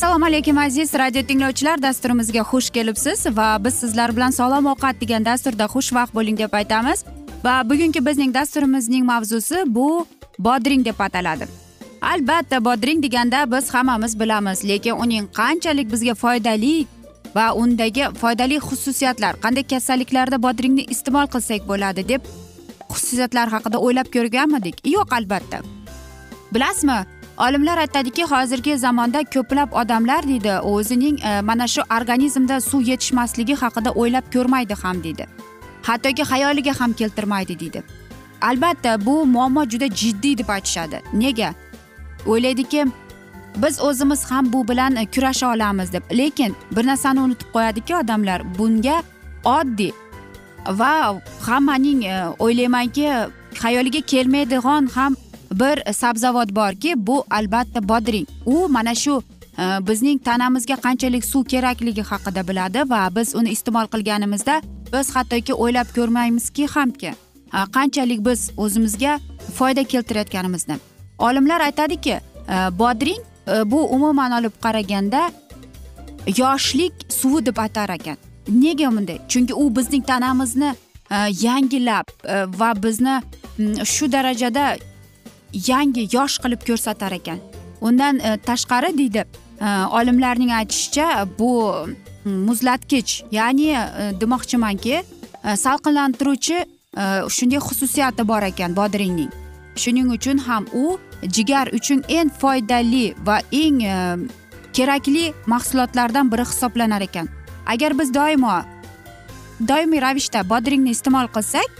assalomu alaykum aziz radio tinglovchilar. Dasturimizga xush kelibsiz va biz sizlar bilan sog'lom ovqat degan dasturda xushvaqt bo'ling deb aytamiz. Va bugungi bizning dasturimizning mavzusi bu bodring deb ataladi. Albatta bodring deganda biz hammamiz bilamiz lekin uning qanchalik bizga foydali va undagi foydali xususiyatlar qanday kasalliklarda bodringni iste'mol qilsak bo'ladi deb xususiyatlar haqida o'ylab ko'rganmidik? Yo'q albatta. Bilasizmi olimlar aytadiki hozirgi zamonda ko'plab odamlar deydi o'zining e, mana shu organizmda suv yetishmasligi haqida o'ylab ko'rmaydi ham deydi. Hattoki xayoliga ham keltirmaydi deydi. Albatta bu muammo juda jiddiy deb aytishadi. Nega? O'ylaydiki biz o'zimiz ham bu bilan e, kurasha olamiz deb. Lekin bir narsani unutib qo'yadiki odamlar bunga oddiy va hammaning e, o'ylaymanki xayoliga kelmaydigan ham bir sabzavot borki bu albatta bodring. U mana shu e, bizning tanamizga qanchalik suv kerakligi haqida biladi va biz uni iste'mol qilganimizda biz hattoki o'ylab ko'rmaymizki hamki qanchalik biz o'zimizga foyda keltirayotganimizni. Olimlar aytadiki bodring Э, bu umuman olib qaraganda yoshlik suvi deb aytar ekan. Nega bunday? Chunki u bizning tanamizni e, yangilab e, va bizni mm, shu darajada yangi yosh qilib ko'rsatar ekan. Undan e, tashqari deydi olimlarning aytishicha bu mm, muzlatkich ya'ni demoqchimanki salqinlantiruvchi shunday xususiyati bor ekan bodringning. Shuning uchun ham u jigar uchun eng foydali va eng e, kerakli mahsulotlardan biri hisoblanar ekan. Agar biz doimo doimiy ravishda bodringni iste'mol qilsak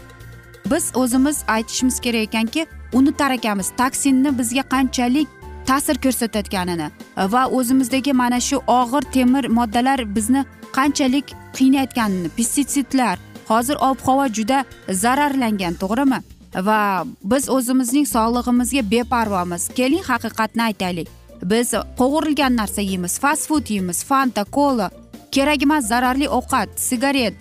biz o'zimiz aytishimiz kerak ekanki unutar ekanmiz toksinni bizga qanchalik ta'sir ko'rsatayotganini va o'zimizdagi mana shu og'ir temir moddalar bizni qanchalik qiynayotganini pestitsidlar hozir ob havo juda zararlangan to'g'rimi? Va biz o'zimizning sog'lig'imizga beparvomiz. Keling haqiqatni aytaylik. Biz qovurilgan narsa yeymiz fast food yeymiz fanta kola kerakemas zararli ovqat sigaret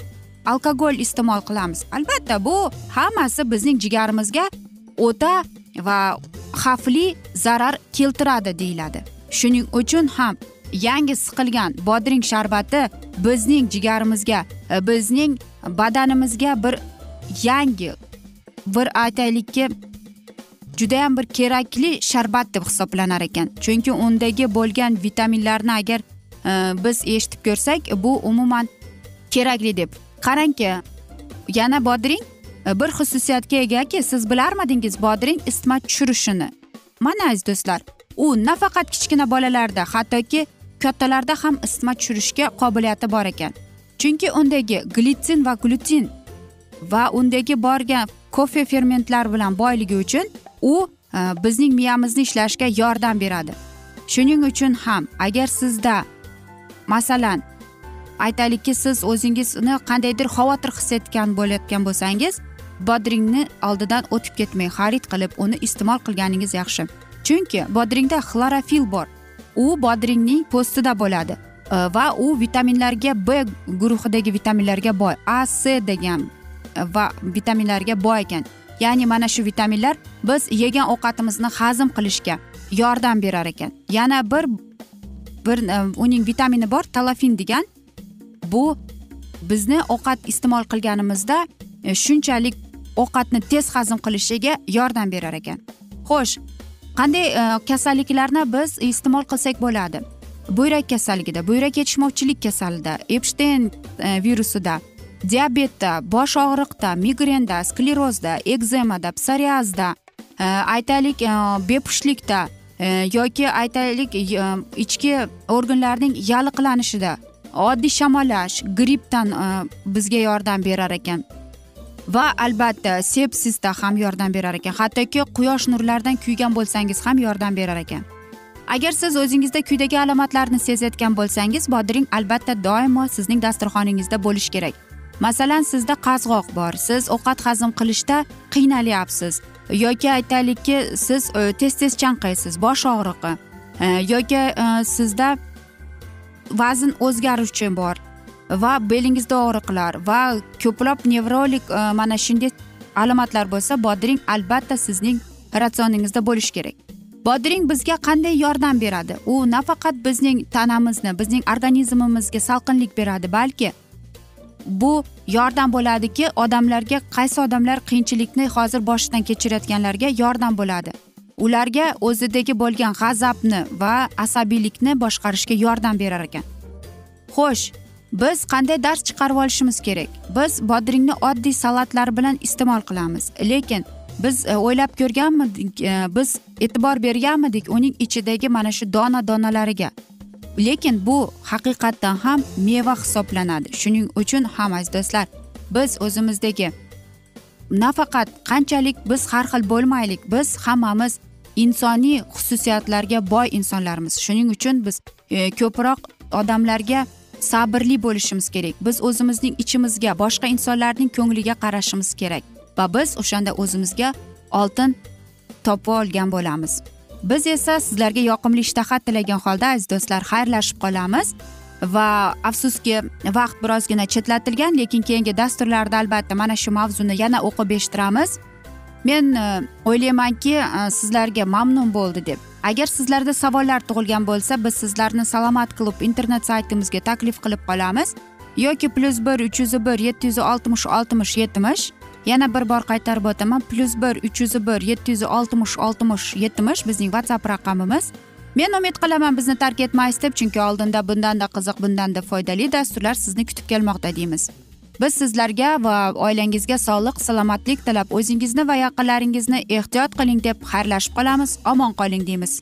alkogol iste'mol qilamiz. Albatta bu hammasi bizning jigarimizga o'ta va xavfli zarar keltiradi deyiladi. Shuning uchun ham yangi siqilgan bodring sharbati bizning jigarimizga bizning badanimizga bir yangi bir aytaylikki judayam bir kerakli sharbat deb hisoblanar ekan. Chunki undagi bo'lgan vitaminlarni agar e, biz eshitib ko'rsak bu umuman kerakli deb. Qarangki yana bodring e, bir xususiyatga egaki siz bilarmidingiz bodring isitma tushirishini. Mana aziz do'stlar u nafaqat kichkina bolalarda hattoki kattalarda ham isitma tushirishga qobiliyati bor ekan. Chunki undagi glitsin va glutin va undagi borgan kofe fermentlar bilan boyligi uchun u e, bizning miyamizni ishlashiga yordam beradi. Shuning uchun ham agar sizda masalan aytaylikki siz o'zingizni qandaydir xavotir his etgan bo'layotgan bo'lsangiz bodringni oldidan o'tib ketmang xarid qilib uni iste'mol qilganingiz yaxshi. Chunki bodringda xlorofil bor. U bodringning po'stida bo'ladi. E, va u vitaminlarga b guruhidagi vitaminlarga boy a c degan va vitaminlarga boy ekan. Ya'ni mana shu vitaminlar biz yegan ovqatimizni hazm qilishga yordam berar ekan. Yana bir bir e, uning vitamini bor talafin degan. Bu bizni ovqat iste'mol qilganimizda e, shunchalik ovqatni tez hazm qilishiga yordam berar ekan. Xo'sh qanday e, kasalliklarni biz iste'mol qilsak bo'ladi? Buyrak kasalligida buyrak yetishmovchilik kasalida epshteyn e, virusida diabetda bosh og'riqda migrenda sklerozda ekzemada psoriazda e, aytaylik e, bepushtlikda e, yoki aytaylik ichki organlarning yalliqlanishida oddiy shamollash grippdan bizga yordam berar ekan. Va albatta sepsisda ham yordam berar ekan. Hattoki quyosh nurlaridan kuygan bo'lsangiz ham yordam berar ekan. Agar siz o'zingizda kuydagi alomatlarni sezayotgan bo'lsangiz bodring albatta doimo sizning dasturxoningizda bo'lishi kerak. Masalan sizda qazg'oq bor. Siz ovqat hazm qilishda qiynalyapsiz. Yoki aytaylikki siz e, tez tez chanqaysiz bosh og'rig'i e, yoki e, sizda vazn o'zgaruvchi bor va belingizda og'riqlar va ko'plab nevrolik mana shunday alomatlar bo'lsa bodring albatta sizning ratsioningizda bo'lishi kerak. Bodring bizga qanday yordam beradi? U nafaqat bizning tanamizni bizning organizmimizga salqinlik beradi balki bu yordam bo'ladiki odamlarga qaysi odamlar qiyinchilikni hozir boshidan kechirayotganlarga yordam bo'ladi. Ularga o'zidagi bo'lgan g'azabni va asabiylikni boshqarishga yordam berar ekan. Xo'sh biz qanday dars chiqarib olishimiz kerak? Biz bodringni oddiy salatlar bilan iste'mol qilamiz. Lekin biz e, o'ylab ko'rganmidik e, biz e'tibor berganmidik uning ichidagi mana shu dona donalariga lekin bu haqiqatdan ham meva hisoblanadi. Shuning uchun ham aziz do'stlar biz o'zimizdagi nafaqat qanchalik biz har xil bo'lmaylik biz hammamiz insoniy xususiyatlarga boy insonlarmiz. Shuning uchun biz e, ko'proq odamlarga sabrli bo'lishimiz kerak. Biz o'zimizning ichimizga boshqa insonlarning ko'ngliga qarashimiz kerak va biz o'shanda o'zimizga oltin topib olgan bo'lamiz. Biz esa sizlarga yoqimli ishtaha tilagan holda aziz do'stlar xayrlashib qolamiz. Va afsuski vaqt birozgina chetlatilgan lekin keyingi dasturlarda albatta mana shu mavzuni yana o'qib eshittiramiz. Men e, o'ylaymanki e, sizlarga mamnun bo'ldi deb. Agar sizlarda savollar tug'ilgan bo'lsa biz sizlarni salomat klub internet saytimizga taklif qilib qolamiz. Yoki plyus bir uch yuz bir yetti yuz oltmish oltmish yetmish yana bir bor qaytarib o'taman. Plyus bir uch yuz bir yetti yuz oltmish oltmish yetmish bizning whatsapp raqamimiz. Men umid qilaman bizni tark etmaysiz deb chunki oldinda bundanda qiziq bundanda foydali dasturlar sizni kutib kelmoqda deymiz. Biz sizlarga va oilangizga sog'lik salomatlik tilab o'zingizni va yaqinlaringizni ehtiyot qiling deb xayrlashib qolamiz. Omon qoling deymiz.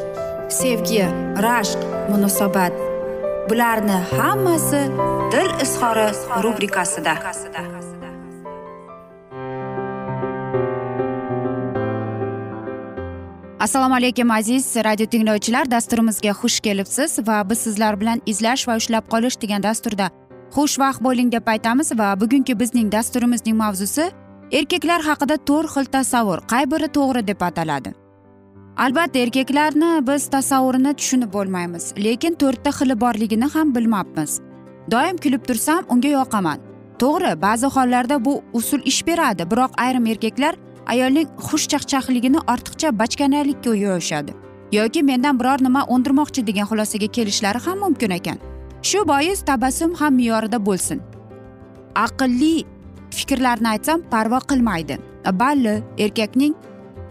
sevgi rashq munosabat. Bularni hammasi dil izhori rubrikasida. Assalomu alaykum aziz radio tinglovchilar. Dasturimizga xush kelibsiz va biz sizlar bilan izlash va ushlab qolish degan dasturda xushvaqt bo'ling deb aytamiz va bugungi bizning dasturimizning mavzusi erkaklar haqida to'rt xil tasavvur. Qay biri to'g'ri deb ataladi? Albatta erkaklarni biz tasavvurini tushunib bo'lmaymiz lekin to'rtta xili borligini ham bilmabmiz. Doim kulib tursam unga yoqaman. To'g'ri ba'zi hollarda bu usul ish beradi biroq ayrim erkaklar ayolning xushchaqchaqligini ortiqcha bachkanalikka yo'yishadi. Yoki mendan biror nima undirmoqchi degan xulosaga kelishlari ham mumkin ekan. Shu bois tabassum ham me'yorida bo'lsin. Aqlli fikrlarni aytsam parvo qilmaydi. Balli erkakning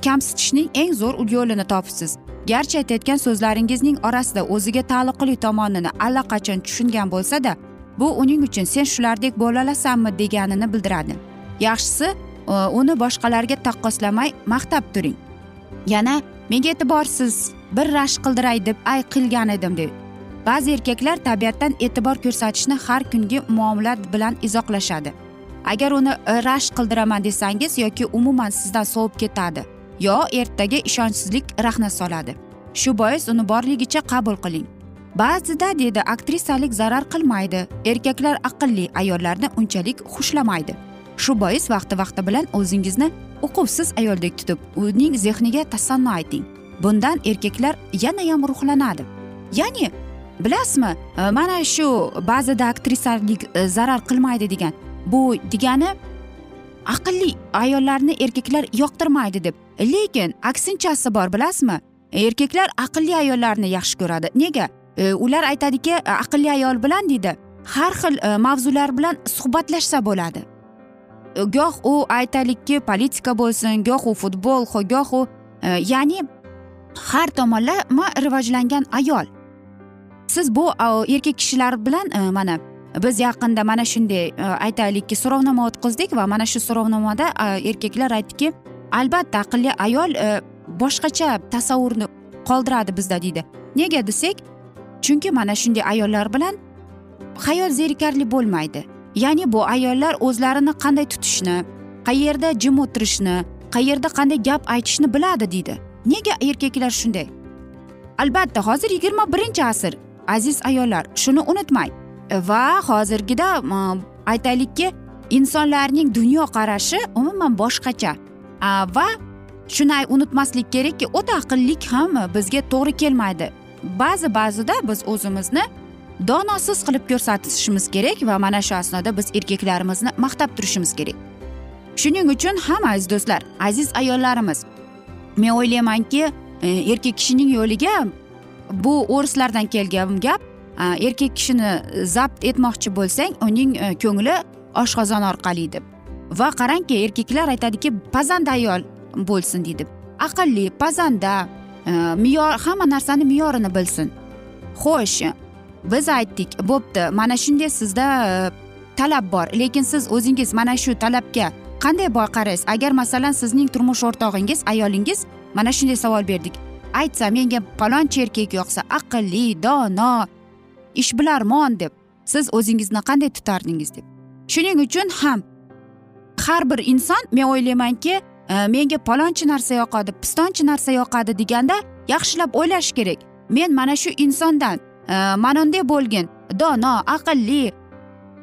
kamsitishning eng zo'r yo'lini topibsiz. Garchi aytayotgan so'zlaringizning orasida o'ziga taalluqli tomonini allaqachon tushungan bo'lsada bu uning uchun sen shulardek bo'lolasanmi deganini bildiradi. Yaxshisi e, uni boshqalarga taqqoslamay maqtab turing. Yana menga e'tiborsiz bir rashk qildiray deb ay qilgan edim deb ba'zi erkaklar tabiatdan e'tibor ko'rsatishni har kungi muomala bilan izohlashadi. Agar uni e, rashk qildiraman desangiz yoki umuman sizdan sovib ketadi. Yo ertaga ishonchsizlik rahna soladi. Shu bois uni borligicha qabul qiling. Ba'zida dedi aktrisalik zarar qilmaydi. Erkaklar aqlli ayollarni unchalik xushlamaydi. Shu bois vaqti vaqti bilan o'zingizni uquvsiz ayoldek tutib uning zehniga tasanno ayting. Bundan erkaklar yanayam ruhlanadi. Ya'ni bilasizmi e, mana shu ba'zida aktrisalik e, zarar qilmaydi degan. Bu degani aqlli ayollarni erkaklar yoqtirmaydi deb. Lekin aksinchasi bor bilasizmi? Erkaklar aqlli ayollarni yaxshi ko'radi. Nega? E, ular aytadiki e, aqlli ayol bilan deydi har xil e, mavzular bilan suhbatlashsa bo'ladi. E, goh u aytaylikki politika bo'lsin goh u futbol goh u e, ya'ni har tomonlama rivojlangan ayol. Siz bu erkak kishilar bilan mana biz yaqinda mana shunday e, aytaylikki so'rovnoma o'tkazdik va mana shu so'rovnomada e, erkaklar aytdiki albatta aqlli ayol e, boshqacha tasavvurni qoldiradi bizda deydi. Nega desak chunki mana shunday ayollar bilan hayot zerikarli bo'lmaydi. Ya'ni bu ayollar o'zlarini qanday tutishni qayerda jim o'tirishni qayerda qanday gap aytishni biladi deydi. Nega erkaklar shunday? Albatta hozir yigirma birinchi asr aziz ayollar shuni unutmang. Va hozirgida aytaylikki insonlarning dunyo qarashi umuman boshqacha. Va shuni unutmaslik kerakki o'ta aqllik ham bizga to'g'ri kelmaydi. Ba'zi ba'zida biz o'zimizni donosiz qilib ko'rsatishimiz kerak va mana shu asnoda biz erkaklarimizni maqtab turishimiz kerak. Shuning uchun ham aziz do'stlar aziz ayollarimiz men o'ylaymanki e, erkak kishining yo'liga bu o'rislardan kelgan gap Э, erkak kishini e, zabt etmoqchi bo'lsang uning e, ko'ngli oshqozon orqali deb. Va qarangki erkaklar aytadiki pazanda ayol bo'lsin deydi. Aqlli pazanda e, me'yor hamma narsani me'yorini bilsin. Xo'sh biz aytdik bo'pti. Mana shunday sizda talab bor. Lekin siz o'zingiz mana shu talabga qanday qaraysiz agar masalan sizning turmush o'rtog'ingiz ayolingiz mana shunday savol berdik. Aytsa menga palonchi erkak yoqsa aqlli dono ishbilarmon deb siz o'zingizni qanday tutardingiz deb. Shuning uchun ham har bir inson men o'ylaymanki e, menga palonchi narsa yoqadi pistonchi narsa yoqadi deganda yaxshilab o'ylash kerak. Men mana shu insondan e, mana bunday bo'lgin dono aqlli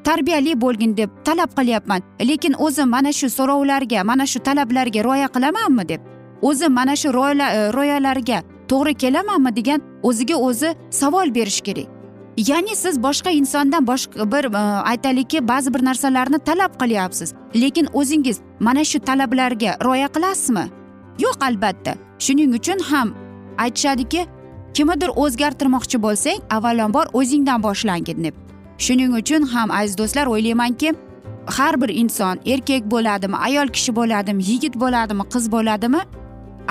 tarbiyali bo'lgin deb talab qilyapman. Lekin o'zim mana shu so'rovlarga mana shu talablarga rioya qilamanmi deb o'zim mana shu rioyalarga e, to'g'ri kelamanmi degan o'ziga o'zi savol berish kerak. Ya'ni siz boshqa insondan boshqa bir e, aytaylikki ba'zi bir narsalarni talab qilyapsiz. Lekin o'zingiz mana shu talablarga rioya qilasizmi? Yo'q albatta. Shuning uchun ham aytishadiki kimnidir o'zgartirmoqchi bo'lsang avvalambor o'zingdan boshlangin deb. Shuning uchun ham aziz do'stlar o'ylaymanki har bir inson erkak bo'ladimi ayol kishi bo'ladimi yigit bo'ladimi qiz bo'ladimi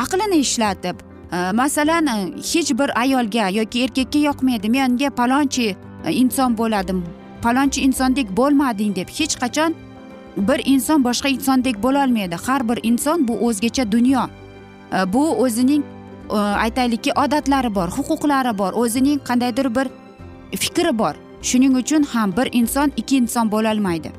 aqlini ishlatib Э, masalan э, hech bir ayolga yoki erkakka yoqmaydi menga palonchi e, inson bo'ladim. Palonchi insondek bo'lmading deb hech qachon bir inson boshqa insondek bo'lolmaydi. Har bir inson bu o'zgacha dunyo. E, bu o'zining e, aytaylikki odatlari bor huquqlari bor o'zining qandaydir bir fikri bor. Shuning uchun ham bir inson ikki inson bo'lolmaydi.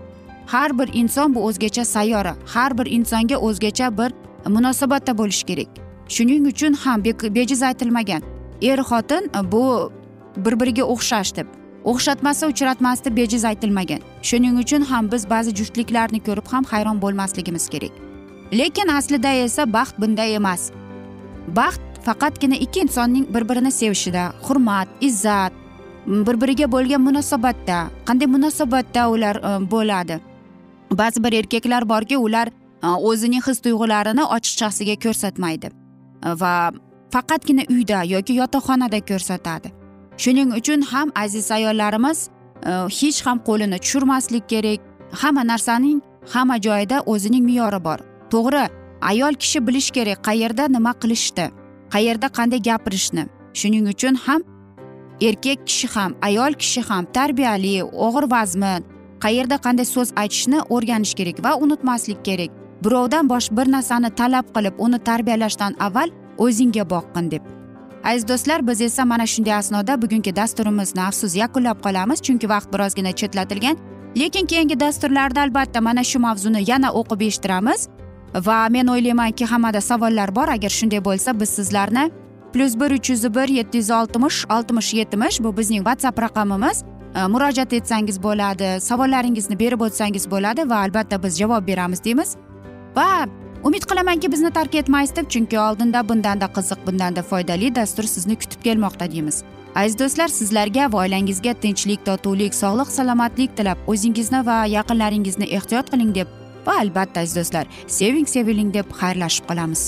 Har bir inson bu o'zgacha sayyora har bir insonga o'zgacha bir munosabatda bo'lishi kerak. Shuning uchun ham bejiz aytilmagan er xotin e, bu bir biriga o'xshash deb. O'xshatmasa uchratmas deb bejiz aytilmagan shuning uchun ham biz ba'zi juftliklarni ko'rib ham hayron bo'lmasligimiz kerak. Lekin aslida esa baxt bunday emas. Baxt faqatgina ikki insonning bir birini sevishida hurmat izzat bir biriga bo'lgan munosabatda qanday munosabatda ular e, bo'ladi. Ba'zi bir erkaklar borki ular e, o'zining his tuyg'ularini ochiqchasiga ko'rsatmaydi. Va faqatgina uyda yoki yotoqxonada ko'rsatadi. Shuning uchun ham aziz ayollarimiz e, hech ham qo'lini tushirmaslik kerak. Hamma narsaning hamma joyida o'zining me'yori bor. To'g'ri ayol kishi bilishi kerak qayerda nima qilishni qayerda qanday gapirishni. Shuning uchun ham erkak kishi ham ayol kishi ham tarbiyali og'ir vazmin qayerda qanday so'z aytishni o'rganish kerak va unutmaslik kerak. Birovdan bosh bir narsani talab qilib uni tarbiyalashdan avval o'zingga boqqin deb. Aziz do'stlar biz esa mana shunday asnoda bugungi dasturimizni afsus yakunlab qolamiz chunki vaqt birozgina chetlatilgan. Lekin keyingi dasturlarda albatta mana shu mavzuni yana o'qib eshittiramiz. Va men o'ylaymanki hammada savollar bor. Agar shunday bo'lsa biz sizlarni plyus bir uch yuz bir yetti yuz oltmish oltmish yetmish bu bizning whatsapp raqamimiz. Murojaat etsangiz bo'ladi savollaringizni berib o'tsangiz bo'ladi va albatta biz javob beramiz deymiz. Va umid qilamanki bizni tark etmaysiz deb chunki oldinda bundanda qiziq bundanda foydali dastur sizni kutib kelmoqda deymiz. Aziz do'stlar sizlarga va oilangizga tinchlik totuvlik sog'lik salomatlik tilab o'zingizni va yaqinlaringizni ehtiyot qiling deb va albatta aziz do'stlar seving seviling deb xayrlashib qolamiz.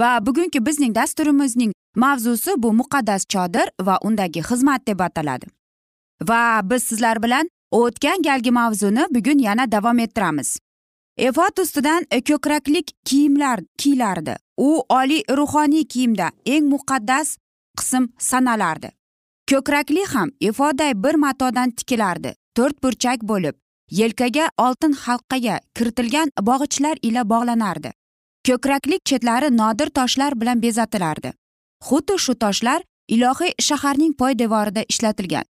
Va bugungi bizning dasturimizning mavzusi bu muqaddas chodir va undagi xizmat deb ataladi. Va biz sizlar bilan o'tgan galgi mavzuni bugun yana davom ettiramiz. Efot ustidan ko'kraklik kiyimlar kiyilardi u oliy ruhoniy kiyimda eng muqaddas qism sanalardi. Ko'krakli ham efoday bir matodan tikilardi to'rt burchak bo'lib yelkaga oltin halqaga kiritilgan bog'ichlar ila bog'lanardi. Ko'kraklik chetlari nodir toshlar bilan bezatilardi xuddi shu toshlar ilohiy shaharning poydevorida ishlatilgan.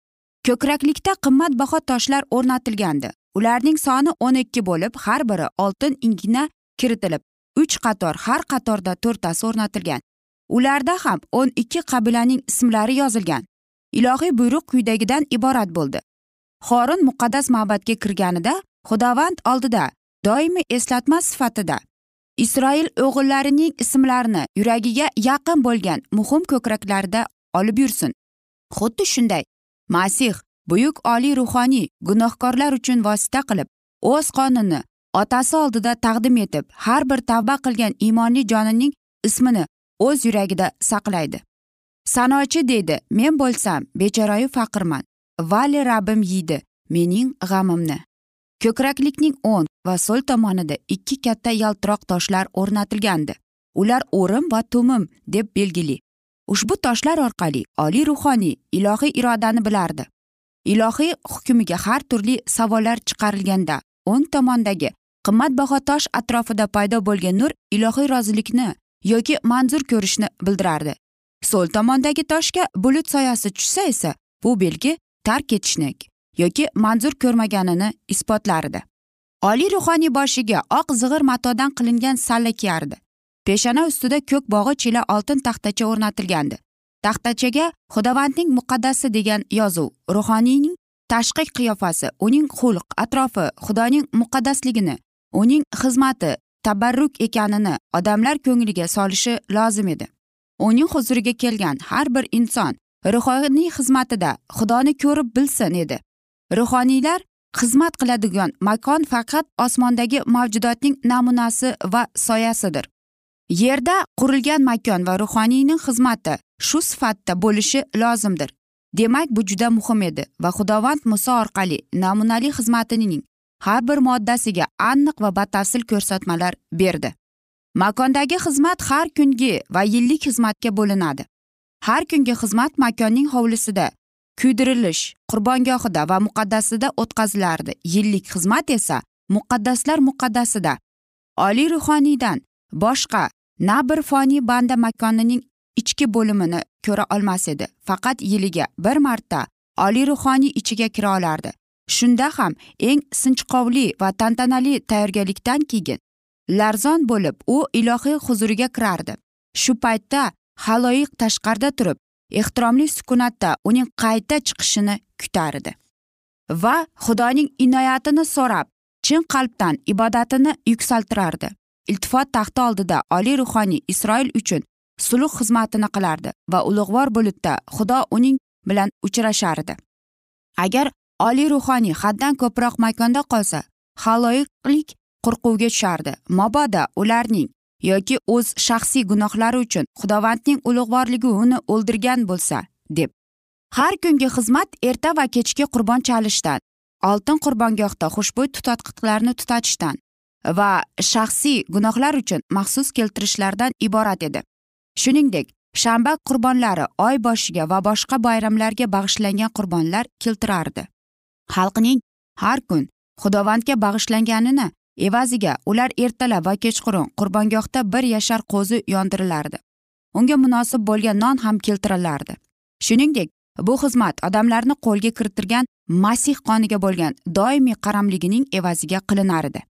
Ko'kraklikda qimmatbaho toshlar o'rnatilgandi. Ularning soni o'n ikki bo'lib har biri oltin igna kiritilib uch qator har qatorda to'rttasi o'rnatilgan. Ularda ham o'n ikki qabilaning ismlari yozilgan. Ilohiy buyruq quyidagidan iborat bo'ldi. Xorin muqaddas ma'batga kirganida xudovand oldida doimiy eslatma sifatida isroil o'g'illarining ismlarini yuragiga yaqin bo'lgan muhim ko'kraklarida olib yursin. Xuddi shunday. Masih buyuk oliy ruhoniy gunohkorlar uchun vosita qilib o'z qonini otasi oldida taqdim etib har bir tavba qilgan iymonli jonining ismini o'z yuragida saqlaydi. Sanochi deydi men bo'lsam bechorayu faqirman. Vali rabbim yeydi mening g'amimni. Ko'kraklikning o'ng va so'l tomonida ikki katta yaltiroq toshlar o'rnatilgandi. Ular o'rim va tumim deb belgili. Ushbu toshlar orqali oliy ruhoniy ilohiy irodani bilardi. Ilohiy hukmiga har turli savollar chiqarilganda o'ng tomondagi qimmatbaho tosh atrofida paydo bo'lgan nur ilohiy rozilikni yoki manzur ko'rishni bildirardi. So'l tomondagi toshga bulut soyasi tushsa esa bu belgi tark etishni yoki manzur ko'rmaganini isbotlardi. Oliy ruhoniy boshiga oq zig'ir matodan qilingan salla kiyardi peshona ustida ko'k bog'ich ila oltin taxtacha o'rnatilgandi. Taxtachaga xudovandning muqaddasi degan yozuv ruhoniyning tashqi qiyofasi uning xulq atrofi xudoning muqaddasligini uning xizmati tabarruk ekanini odamlar ko'ngliga solishi lozim edi. Uning huzuriga kelgan har bir inson ruhoniy xizmatida xudoni ko'rib bilsin edi. Ruhoniylar xizmat qiladigan makon faqat osmondagi mavjudotning namunasi va soyasidir. Yerda qurilgan makon va ruhoniyning xizmati shu sifatda bo'lishi lozimdir. Demak bu juda muhim edi va xudovand muso orqali namunali xizmatining har bir moddasiga aniq va batafsil ko'rsatmalar berdi. Makondagi xizmat har kungi va yillik xizmatga bo'linadi. Har kungi xizmat makonning hovlisida kuydirilish qurbongohida va muqaddasida o'tkazilardi. Yillik xizmat esa muqaddaslar muqaddasida. Oliy ruhoniydan boshqa na bir foniy banda makonining ichki bo'limini ko'ra olmas edi. Faqat yiliga bir marta oliy ruhoniy ichiga kira olardi. Shunda ham eng sinchqovli va tantanali tayyorgarlikdan keyin larzon bo'lib u ilohiy huzuriga kirardi. Shu paytda haloyiq tashqarida turib ehtiromli sukunatda uning qayta chiqishini kutar edi. Va xudoning inoyatini so'rab chin qalbdan ibodatini yuksaltirardi iltifot taxti oldida oliy ruhoniy isroil uchun sulh xizmatini qilardi va ulug'vor bulutda xudo uning bilan uchrashardi agar oliy ruhoniy haddan ko'proq makonda qolsa haloyiqlik qo'rquvga tushardi. Mabodo ularning yoki o'z shaxsiy gunohlari uchun xudovandning ulug'vorligi uni o'ldirgan bo'lsa deb. Har kungi xizmat erta va kechki qurbon chalishdan oltin qurbongohda xushbo'y tutatqiqlarni tutatishdan va shaxsiy gunohlar uchun maxsus keltirishlardan iborat edi. Shuningdek shanba qurbonlari oy boshiga va boshqa bayramlarga bag'ishlangan qurbonlar keltirardi. Xalqning har kun xudovandga bag'ishlanganini evaziga ular ertalab va kechqurun qurbongohda bir yashar qo'zi yondirilardi. Unga munosib bo'lgan non ham keltirilardi. Shuningdek bu xizmat odamlarni qo'lga kiritilgan masih qoniga bo'lgan doimiy qaramligining evaziga qilinar edi.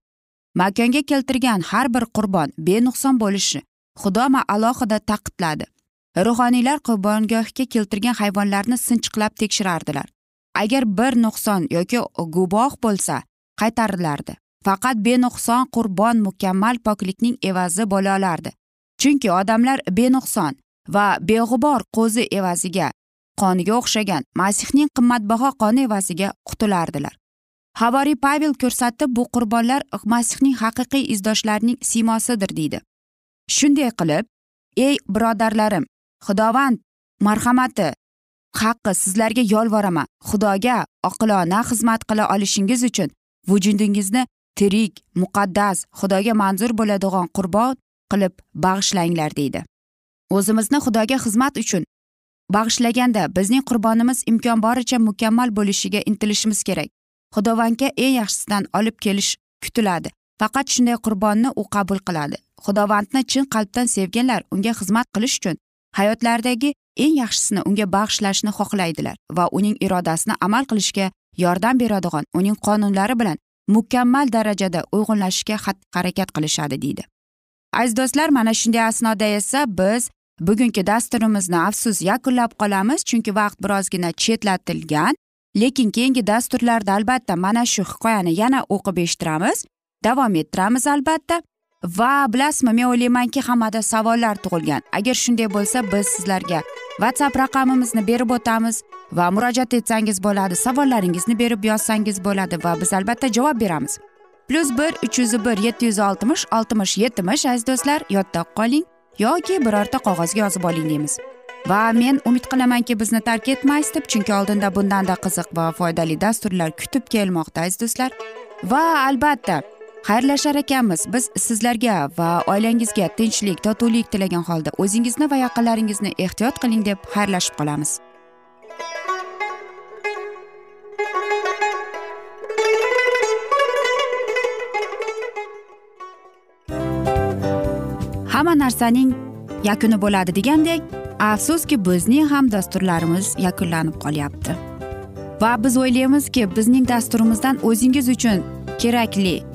Makonga keltirgan har bir qurbon benuqson bo'lishi xudo alohida taqidladi ruhoniylar qurbongohga keltirgan hayvonlarni sinchiqlab tekshirardilar. Agar bir nuqson yoki guboh bo'lsa qaytarilardi faqat benuqson qurbon mukammal poklikning evazi bo'la olardi chunki odamlar benuqson va beg'ubor qo'zi evaziga qoniga o'xshagan masihning qimmatbaho qoni evaziga qutulardilar havoriy pavel ko'rsatib bu qurbonlar masihning haqiqiy izdoshlarining siymosidir deydi. Shunday qilib ey birodarlarim xudovand marhamati haqqi sizlarga yolvoraman. Xudoga oqilona xizmat qila olishingiz uchun vujudingizni tirik muqaddas xudoga manzur bo'ladigan qurbon qilib bag'ishlanglar deydi. O'zimizni xudoga xizmat uchun bag'ishlaganda bizning qurbonimiz imkon boricha mukammal bo'lishiga intilishimiz kerak. Xudovandga eng yaxshisidan olib kelish kutiladi. Faqat shunday qurbonni u qabul qiladi. Xudovandni chin qalbdan sevganlar unga xizmat qilish uchun hayotlaridagi eng yaxshisini unga bag'ishlashni xohlaydilar va uning irodasini amal qilishga yordam beradigan uning qonunlari bilan mukammal darajada uyg'unlashishga harakat qilishadi deydi. Aziz do'stlar mana shunday asnoda esa biz bugungi dasturimizni afsus yakunlab qolamiz chunki vaqt birozgina chetlatilgan lekin keyingi dasturlarda albatta mana shu hikoyani yana o'qib eshittiramiz. Davom ettiramiz albatta. Va bilasizmi men o'ylaymanki hammada savollar tug'ilgan. Agar shunday bo'lsa biz sizlarga whatsapp raqamimizni berib o'tamiz va murojaat etsangiz bo'ladi savollaringizni berib yozsangiz bo'ladi va biz albatta javob beramiz. Plyus bir uch yuz bir yetti yuz oltmish oltmish yetmish aziz do'stlar yodda qoling yoki birorta qog'ozga yozib oling deymiz. Va men umid qilamanki bizni tark etmaysiz deb chunki oldinda bundanda qiziq va foydali dasturlar kutib kelmoqda aziz do'stlar. Va albatta xayrlashar ekanmiz. Biz sizlarga va oilangizga tinchlik totuvlik tilagan holda o'zingizni va yaqinlaringizni ehtiyot qiling deb xayrlashib qolamiz. Hamma narsaning yakuni bo'ladi degandek afsuski bizning ham dasturlarimiz yakunlanib qolyapti. Va biz o'ylaymizki bizning dasturimizdan o'zingiz uchun kerakli